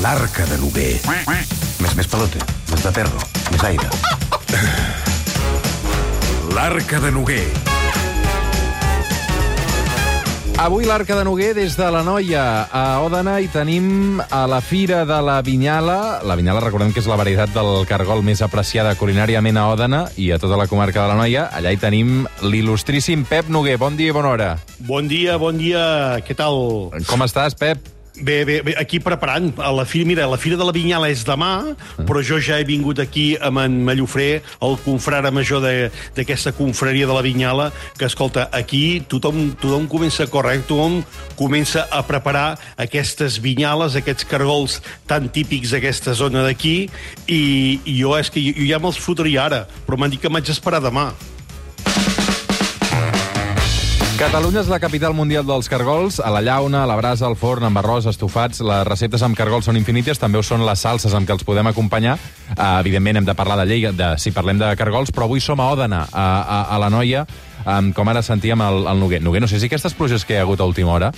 L'arca de Noguer. Més, més pelote, més de perro, més aire. L'arca de Noguer. Avui l'Arca de Noguer des de la Noia a Òdena i tenim a la Fira de la Vinyala. La Vinyala, recordem que és la varietat del cargol més apreciada culinàriament a Òdena i a tota la comarca de la Noia. Allà hi tenim l'il·lustríssim Pep Noguer. Bon dia i bona hora. Bon dia, bon dia. Què tal? Com estàs, Pep? Bé, bé, bé, aquí preparant. A la fira, mira, la Fira de la Vinyala és demà, però jo ja he vingut aquí amb en Mallofré, el confrare major d'aquesta confraria de la Vinyala, que, escolta, aquí tothom, tothom comença a córrer, eh? tothom comença a preparar aquestes vinyales, aquests cargols tan típics d'aquesta zona d'aquí, i, i jo és que jo, jo ja me'ls fotria ara, però m'han dit que m'haig d'esperar demà. Catalunya és la capital mundial dels cargols. A la llauna, a la brasa, al forn, amb arròs, estofats... Les receptes amb cargols són infinites, també ho són les salses amb què els podem acompanyar. Uh, evidentment, hem de parlar de llei de, si parlem de cargols, però avui som a Òdena, a, a, a la Noia, um, com ara sentíem el, el Noguer. Noguer, no sé si aquestes pluges que hi ha hagut a última hora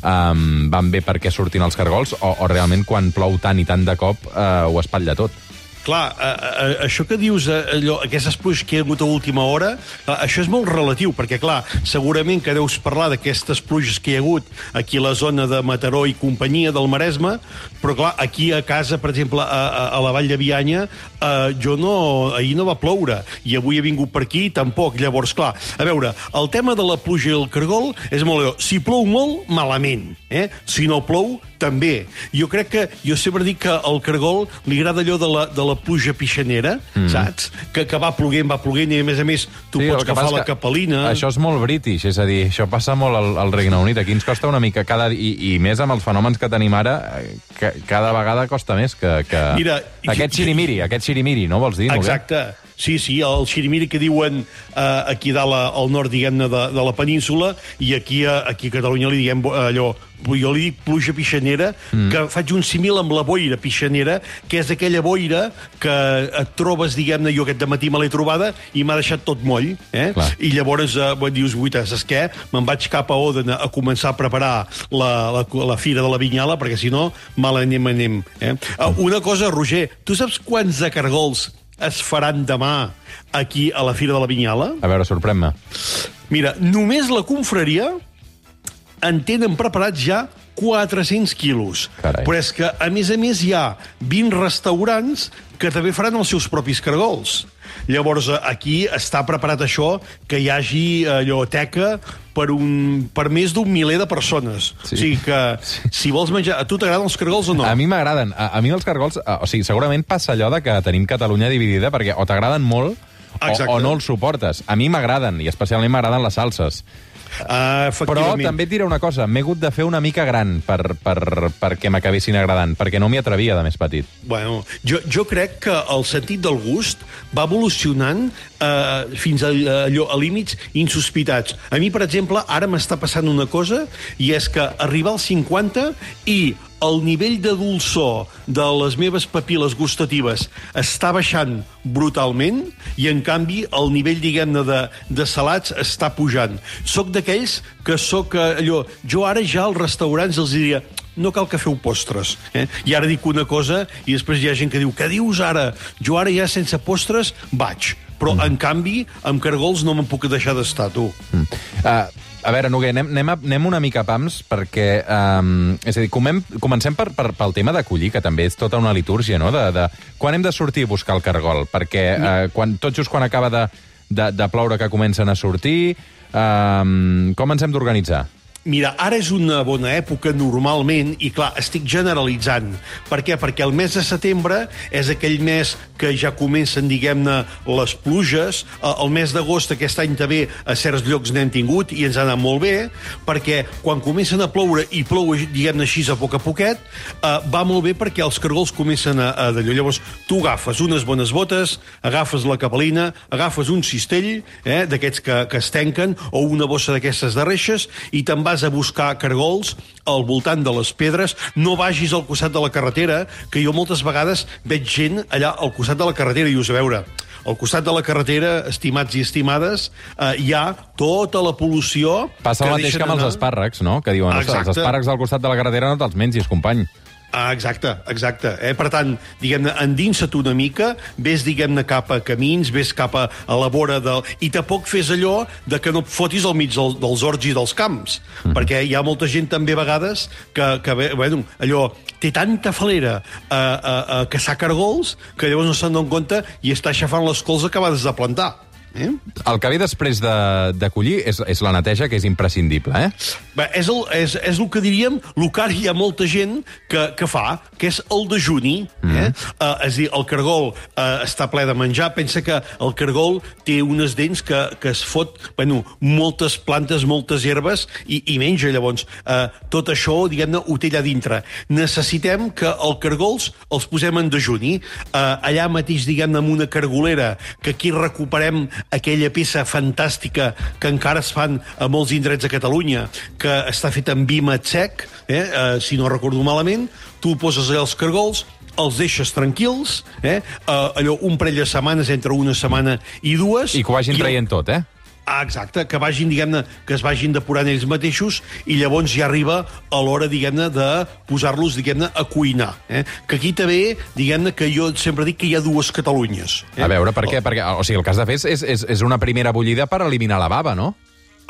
um, van bé perquè surtin els cargols o, o realment quan plou tant i tant de cop uh, ho espatlla tot. Clar, a, a, això que dius, allò, aquestes pluges que hi ha hagut a última hora, clar, això és molt relatiu, perquè, clar, segurament que deus parlar d'aquestes pluges que hi ha hagut aquí a la zona de Mataró i companyia del Maresme, però, clar, aquí a casa, per exemple, a, a, a la Vall de Bianya, eh, jo no... ahir no va ploure, i avui he vingut per aquí tampoc. Llavors, clar, a veure, el tema de la pluja i el cargol és molt. Si plou molt, malament. Eh? Si no plou, també. Jo crec que, jo sempre dic que al cargol li agrada allò de la, de la pluja pixanera, mm. saps? Que, que va ploguent, va ploguent, i a més a més tu sí, pots agafar la capelina... Això és molt british, és a dir, això passa molt al, al Regne Unit. Aquí ens costa una mica cada... I, I més amb els fenòmens que tenim ara, eh, que cada vegada costa més que... que... Mira, aquest xirimiri, aquest xirimiri, no vols dir? Exacte. Sí, sí, el xirimiri que diuen eh, aquí dalt a- al nord, diguem-ne, de, de la península, i aquí a, aquí a Catalunya li diem eh, allò, jo li dic pluja pixanera, mm. que faig un simil amb la boira pixanera, que és aquella boira que et trobes, diguem-ne, jo aquest matí me l'he trobada i m'ha deixat tot moll, eh? Clar. I llavors eh, dius, guita, saps què? Me'n vaig cap a Òdena a començar a preparar la, la, la fira de la Vinyala, perquè si no, mal anem, anem. Eh? Uh, una cosa, Roger, tu saps quants de cargols es faran demà aquí a la Fira de la Vinyala? A veure, sorprèn-me. Mira, només la confraria en tenen preparats ja 400 quilos. Carai. Però és que, a més a més, hi ha 20 restaurants que també faran els seus propis cargols. Llavors, eh, aquí està preparat això, que hi hagi eh, allò teca per, un, per més d'un miler de persones. Sí. O sigui que, si vols menjar... A tu t'agraden els cargols o no? A mi m'agraden. A, a mi els cargols... A, o sigui, segurament passa allò de que tenim Catalunya dividida perquè o t'agraden molt o, o no els suportes. A mi m'agraden, i especialment m'agraden les salses. Uh, Però també et diré una cosa, m'he hagut de fer una mica gran per, per, perquè m'acabessin agradant, perquè no m'hi atrevia de més petit. Bueno, jo, jo crec que el sentit del gust va evolucionant eh, fins a, allò, a límits insospitats. A mi, per exemple, ara m'està passant una cosa, i és que arribar als 50 i el nivell de dolçor de les meves papil·les gustatives està baixant brutalment i, en canvi, el nivell, diguem-ne, de, de salats està pujant. Soc d'aquells que sóc eh, allò... Jo ara ja als restaurants els diria no cal que feu postres. Eh? I ara dic una cosa i després hi ha gent que diu què dius ara? Jo ara ja sense postres vaig. Però, mm. en canvi, amb cargols no me'n puc deixar d'estar, tu. Mm. Uh, a veure, Noguer, anem, anem, anem una mica a pams, perquè... Um, és a dir, comem, comencem per, per, pel tema d'acollir, que també és tota una litúrgia, no? De, de, quan hem de sortir a buscar el cargol? Perquè uh, quan, tot just quan acaba de, de, de ploure que comencen a sortir, um, com ens hem d'organitzar? Mira, ara és una bona època normalment, i clar, estic generalitzant. Per què? Perquè el mes de setembre és aquell mes que ja comencen, diguem-ne, les pluges. Eh, El mes d'agost aquest any també a certs llocs n'hem tingut i ens ha anat molt bé, perquè quan comencen a ploure i plou, diguem-ne així, a poc a poquet, eh, va molt bé perquè els cargols comencen a, a d'allò. Llavors, tu agafes unes bones botes, agafes la capelina, agafes un cistell, eh, d'aquests que, que es tanquen, o una bossa d'aquestes de reixes, i te'n vas a buscar cargols al voltant de les pedres, no vagis al costat de la carretera, que jo moltes vegades veig gent allà al costat de la carretera i dius, a veure, al costat de la carretera, estimats i estimades, eh, hi ha tota la pol·lució... Passa el mateix que amb els anar. espàrrecs, no? Que diuen, "Ostres, els espàrrecs al costat de la carretera no te'ls mengis, company. Ah, exacte, exacte. Eh? Per tant, diguem-ne, endinsa't una mica, vés, diguem-ne, cap a camins, vés cap a, a la vora del... I tampoc fes allò de que no et fotis al mig del, dels horts i dels camps, mm. perquè hi ha molta gent també a vegades que, que bueno, allò té tanta falera a, a, a caçar cargols que llavors no se'n donen compte i està aixafant les cols acabades de plantar. Eh? El que ve després de, de collir és, és la neteja, que és imprescindible, eh? Bé, és, el, és, és el que diríem, el que ara hi ha molta gent que, que fa, que és el dejuni. Eh? Mm. Uh, és a dir, el cargol uh, està ple de menjar. Pensa que el cargol té unes dents que, que es fot bueno, moltes plantes, moltes herbes i, i menja, llavors. Uh, tot això, diguem-ne, ho té allà dintre. Necessitem que els cargols els posem en dejuni. Uh, allà mateix, diguem-ne, amb una cargolera, que aquí recuperem aquella peça fantàstica que encara es fan a molts indrets de Catalunya, que està feta amb vímet sec, eh, eh, si no recordo malament, tu poses allà els cargols, els deixes tranquils, eh, eh, allò un parell de setmanes, entre una setmana i dues... I que ho vagin i- traient tot, eh? Ah, exacte, que vagin, diguem-ne, que es vagin depurant ells mateixos i llavors ja arriba a l'hora, diguem-ne, de posar-los, diguem-ne, a cuinar. Eh? Que aquí també, diguem-ne, que jo sempre dic que hi ha dues Catalunyes. Eh? A veure, per què? Perquè, o sigui, el que has de fer és, és, és una primera bullida per eliminar la bava, no?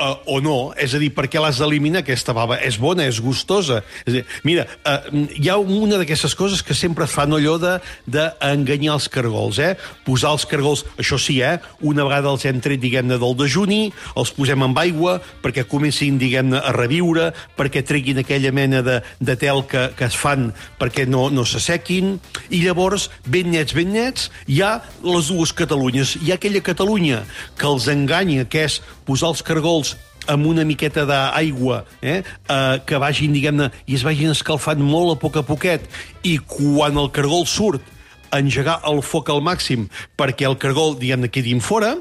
Uh, o no, és a dir, perquè l'has d'eliminar aquesta bava? És bona, és gustosa. És dir, mira, uh, hi ha una d'aquestes coses que sempre fan allò de d'enganyar els cargols, eh? Posar els cargols, això sí, eh? Una vegada els hem tret, diguem-ne, del dejuni, els posem amb aigua perquè comencin, diguem-ne, a reviure, perquè treguin aquella mena de, de tel que, que es fan perquè no, no s'assequin, i llavors, ben nets, ben nets, hi ha les dues Catalunyes. Hi ha aquella Catalunya que els enganya, que és posar els cargols amb una miqueta d'aigua eh, eh, que vagin, diguem-ne, i es vagin escalfant molt a poc a poquet, i quan el cargol surt, engegar el foc al màxim perquè el cargol, diguem-ne, quedi en fora,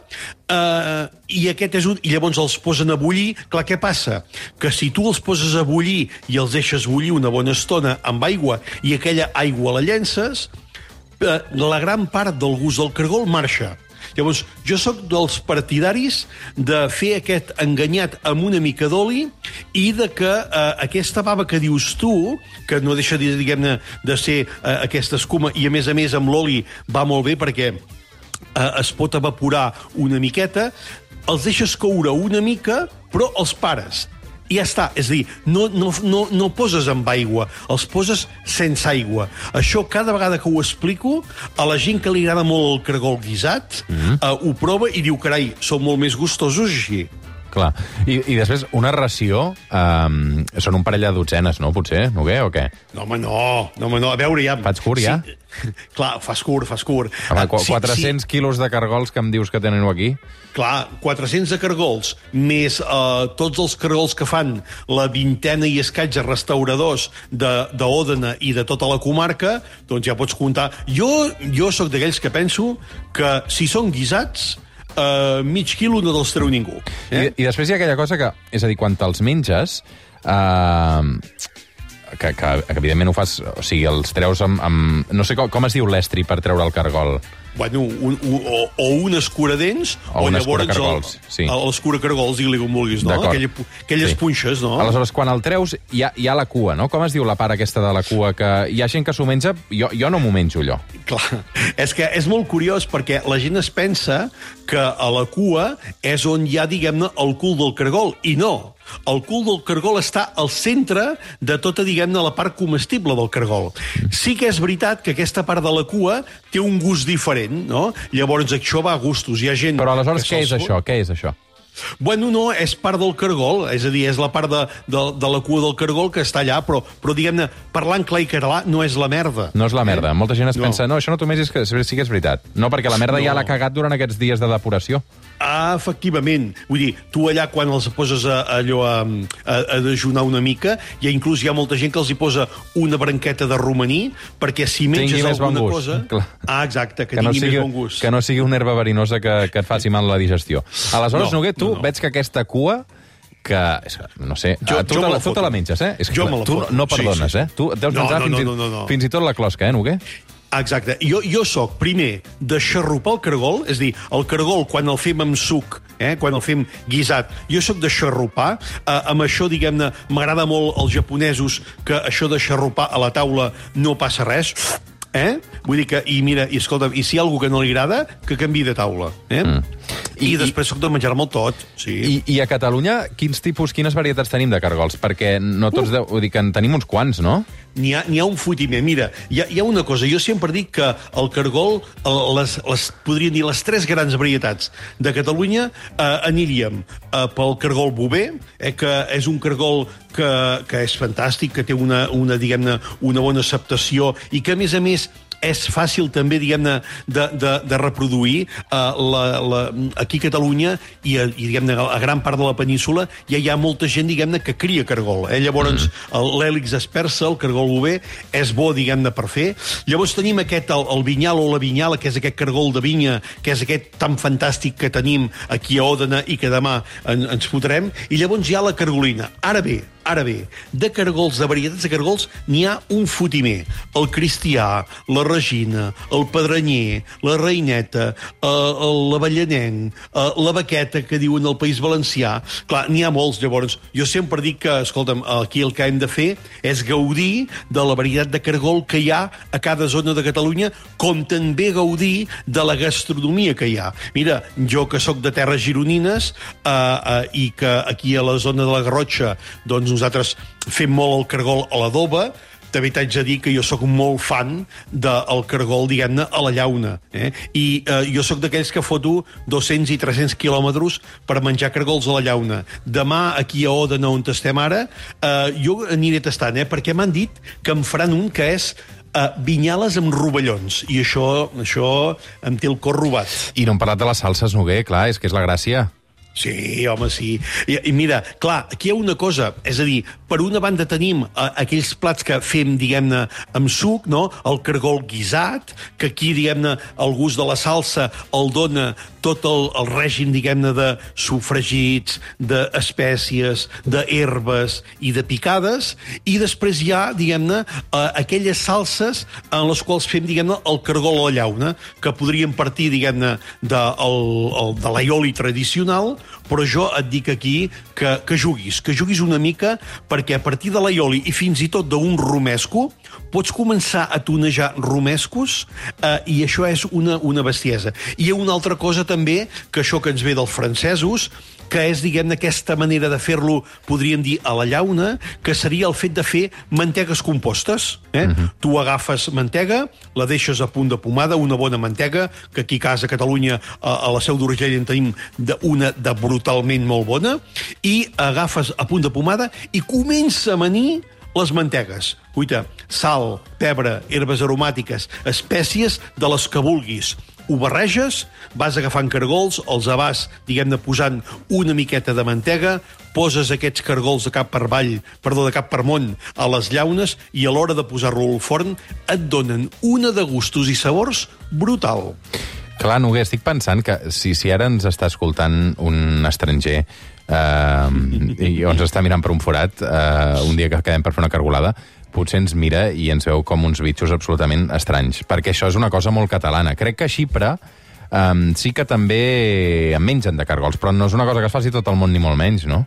eh, i aquest és un... I llavors els posen a bullir. Clar, què passa? Que si tu els poses a bullir i els deixes bullir una bona estona amb aigua i aquella aigua la llences, eh, la gran part del gust del cargol marxa. Llavors, jo sóc dels partidaris de fer aquest enganyat amb una mica d'oli i de que eh, aquesta bava que dius tu, que no deixa, de, diguem-ne, de ser eh, aquesta escuma, i a més a més amb l'oli va molt bé perquè eh, es pot evaporar una miqueta, els deixes coure una mica, però els pares. I ja està, és a dir, no, no, no, no poses amb aigua, els poses sense aigua. Això, cada vegada que ho explico, a la gent que li agrada molt el cargol guisat, mm -hmm. uh, ho prova i diu, carai, són molt més gustosos així. Clar. I, I després, una ració... Um, són un parell de dotzenes, no, potser? No què, o què? No, home, no, no, home, no. A veure, ja... Faig curt, ja? Sí, clar, fas curt, fas curt. Home, Ah, qu- sí, 400 sí. quilos de cargols que em dius que teniu aquí? Clar, 400 de cargols, més eh, tots els cargols que fan la vintena i escaig de restauradors de- d'Òdena i de tota la comarca, doncs ja pots comptar. Jo, jo sóc d'aquells que penso que si són guisats, eh, mig quilo no te'ls treu ningú. Eh? I, I després hi ha aquella cosa que, és a dir, quan te'ls menges, eh, que, que, que evidentment ho fas, o sigui, els treus amb... amb no sé com, com es diu l'estri per treure el cargol. Bueno, un, un, o, o un escuradents, O un llavors escuracargols, el, sí. l'escuracargols, digue-li com vulguis, no? Aquella, pu- aquelles Sí. punxes, no? Aleshores, quan el treus, hi ha, hi ha la cua, no? Com es diu la part aquesta de la cua? Que hi ha gent que s'ho menja, jo, jo no m'ho menjo, allò. Clar, és que és molt curiós perquè la gent es pensa que a la cua és on hi ha, diguem-ne, el cul del cargol, i no. El cul del cargol està al centre de tota, diguem-ne, la part comestible del cargol. Sí que és veritat que aquesta part de la cua té un gust diferent, no? Llavors, això va a gustos. Hi ha gent... Però aleshores, què és això? Què és això? Bueno, no, és part del cargol, és a dir, és la part de, de, de la cua del cargol que està allà, però, però diguem-ne, parlant clar i català, no és la merda. No és la merda. Molta gent es No. pensa, no, això no t'ho mengis, que sí que és veritat. No, perquè la merda No. ja l'ha cagat durant aquests dies de depuració. Ah, efectivament. Vull dir, tu allà quan els poses a, a allò a, a, a dejunar una mica, ja inclús hi ha molta gent que els hi posa una branqueta de romaní, perquè si menges Tingui més bon alguna gust. cosa... Clar. Ah, exacte, que, Que no, tingui sigui, més bon gust. que no sigui una herba verinosa que, que et faci mal la digestió. Aleshores, No, Noguer, tu no, no. veig que aquesta cua que, no sé, Jo- tu, jo te, la, tu te la menges, eh? És que Jo me la tu foto. no Sí, perdones, sí. eh? Tu deus No, menjar no, fins, no, no, no, no. fins i tot la closca, eh, Noguer? Exacte. Jo, jo sóc, primer, de xarrupar el cargol, és dir, el cargol, quan el fem amb suc, eh, quan el fem guisat, jo sóc de xarrupar. Eh, amb això, diguem-ne, m'agrada molt els japonesos que això de xarrupar a la taula no passa res. Eh? Vull dir que, i mira, i escolta, i si hi ha algú que no li agrada, que canvi de taula. Eh? Mm. I, I després sóc de menjar-me el tot. Sí. I, I a Catalunya, quins tipus, quines varietats tenim de cargols? Perquè no tots, uh. vull dir que en tenim uns quants, no? N'hi ha, ha un fotimer. Mira, hi ha, hi ha una cosa. Jo sempre dic que el cargol, les, les, podríem dir les tres grans varietats de Catalunya, eh, aniríem eh, pel cargol bover, eh, que és un cargol que, que és fantàstic, que té una, una, diguem-ne, una bona acceptació i que, a més a més, és fàcil també, diguem-ne, de, de, de reproduir uh, la, la, aquí a Catalunya i, a, i diguem-ne, a gran part de la península ja hi ha molta gent, diguem-ne, que cria cargol. Eh? Llavors, mm. l'hèlix es persa, el cargol bover, és bo, diguem-ne, per fer. Llavors tenim aquest, el, el vinyal o la vinyala, que és aquest cargol de vinya, que és aquest tan fantàstic que tenim aquí a Òdena i que demà en, ens fotrem, i llavors hi ha la cargolina. Ara bé, Ara bé, de cargols, de varietats de cargols, n'hi ha un fotimer. El cristià, la regina, el pedranyer, la reineta, eh, l'avellanenc, eh, la baqueta, que diuen al País Valencià. Clar, n'hi ha molts, llavors. Jo sempre dic que, escolta'm, aquí el que hem de fer és gaudir de la varietat de cargol que hi ha a cada zona de Catalunya, com també gaudir de la gastronomia que hi ha. Mira, jo que sóc de terres gironines eh, eh, i que aquí a la zona de la Garrotxa doncs nosaltres fem molt el cargol a l'adoba, també t'haig de dir que jo sóc molt fan del cargol, diguem-ne, a la llauna. Eh? I eh, jo sóc d'aquells que foto 200 i 300 quilòmetres per menjar cargols a la llauna. Demà, aquí a Òdena, on estem ara, eh, jo aniré tastant, eh? perquè m'han dit que em faran un que és uh, vinyales amb rovellons, i això, això em té el cor robat. I no hem parlat de les salses, Noguer, clar, és que és la gràcia. Sí, home, sí. I, I mira, clar, aquí hi ha una cosa, és a dir, per una banda tenim eh, aquells plats que fem, diguem-ne, amb suc, no? El cargol guisat, que aquí, diguem-ne, el gust de la salsa el dona tot el, el règim, diguem-ne, de sofregits, d'espècies, d'herbes i de picades, i després hi ha, diguem-ne, eh, aquelles salses en les quals fem, diguem-ne, el cargol a la llauna, que podríem partir, diguem-ne, de, el, el, de l'aioli tradicional, però jo et dic aquí que, que juguis, que juguis una mica, perquè a partir de l'aioli i fins i tot d'un romesco, pots començar a tonejar romescos eh, i això és una, una bestiesa. I hi ha una altra cosa també, que això que ens ve dels francesos, que és, diguem-ne, aquesta manera de fer-lo, podríem dir, a la llauna, que seria el fet de fer mantegues compostes. Eh? Uh -huh. Tu agafes mantega, la deixes a punt de pomada, una bona mantega, que aquí a casa a Catalunya, a, a la Seu d'Urgell en tenim de, una de brutalment molt bona, i agafes a punt de pomada i comença a manir les mantegues. Cuita, sal, pebre, herbes aromàtiques, espècies de les que vulguis ho barreges, vas agafant cargols, els vas, diguem-ne, posant una miqueta de mantega, poses aquests cargols de cap per avall, perdó, de cap per món, a les llaunes, i a l'hora de posar-lo al forn et donen una de gustos i sabors brutal. Clar, Noguer, estic pensant que si, si ara ens està escoltant un estranger eh, i ens està mirant per un forat eh, un dia que quedem per fer una cargolada, potser ens mira i ens veu com uns bitxos absolutament estranys, perquè això és una cosa molt catalana. Crec que a Xipre um, sí que també en mengen de cargols, però no és una cosa que es faci tot el món ni molt menys, no?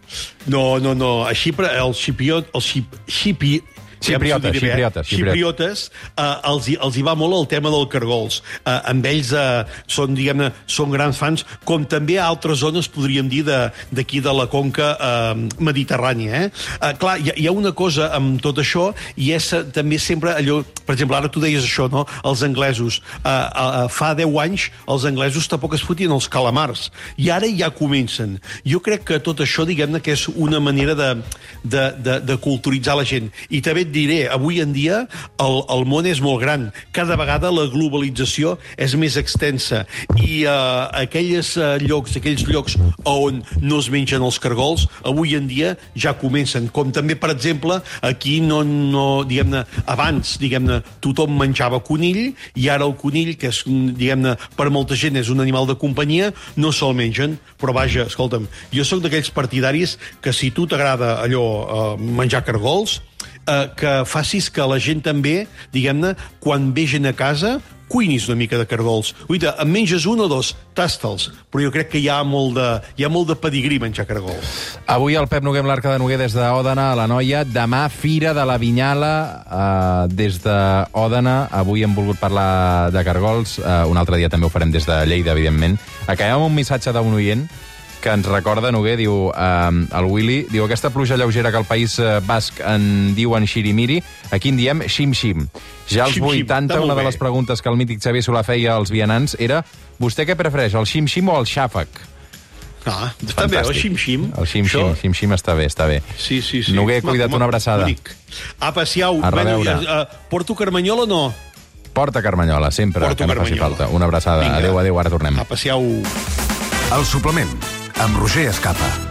No, no, no. A Xipre, el xipiot, el xip, xipi, Xipriotes, ja xipriotes, xipriotes. eh, els, hi, els hi va molt el tema del cargols. Eh, amb ells eh, són, diguem-ne, són grans fans, com també a altres zones, podríem dir, d'aquí de, de la conca eh, mediterrània. Eh? Eh, clar, hi, hi ha una cosa amb tot això, i és eh, també sempre allò... Per exemple, ara tu deies això, no? Els anglesos. Eh, eh, fa 10 anys, els anglesos tampoc es fotien els calamars. I ara ja comencen. Jo crec que tot això, diguem-ne, que és una manera de, de, de, de culturitzar la gent. I també et diré, avui en dia el, el món és molt gran. Cada vegada la globalització és més extensa i uh, aquells uh, llocs, aquells llocs on no es mengen els cargols, avui en dia ja comencen. Com també, per exemple, aquí no, no diguem-ne, abans, diguem-ne, tothom menjava conill i ara el conill, que és, diguem-ne, per molta gent és un animal de companyia, no se'l mengen. Però vaja, escolta'm, jo sóc d'aquells partidaris que si tu t'agrada allò, uh, menjar cargols, eh, que facis que la gent també, diguem-ne, quan ve gent a casa, cuinis una mica de cargols. Uita, en menges un o dos, tasta'ls. Però jo crec que hi ha molt de, hi ha molt de pedigrí menjar cargols. Avui el Pep Noguer amb l'Arca de Noguer des d'Òdena a la Noia. Demà, Fira de la Vinyala eh, des d'Òdena. Avui hem volgut parlar de cargols. Eh, un altre dia també ho farem des de Lleida, evidentment. Acabem amb un missatge d'un oient que ens recorda, Noguer, diu, eh, el Willy, diu, aquesta pluja lleugera que el País eh, Basc en diuen xirimiri, aquí en diem xim-xim. Ja als Xim-xim, 80, està molt una de les preguntes que el mític Xavier Solà feia als vianants era vostè què prefereix, el xim-xim o el xàfec? Ah, està bé, el xim-xim. El xim-xim, Això- xim-xim està bé, està bé. Sí, sí, sí. Noguer, cuida't, una abraçada. bonic. Apa, siau. A reveure. ja, uh, porto carmanyola o no? Porta Carmanyola, sempre, Porto que no faci falta. Una abraçada. Vinga. Adéu, adéu, ara tornem. Apa, siau. El suplement, amb Roger Escapa.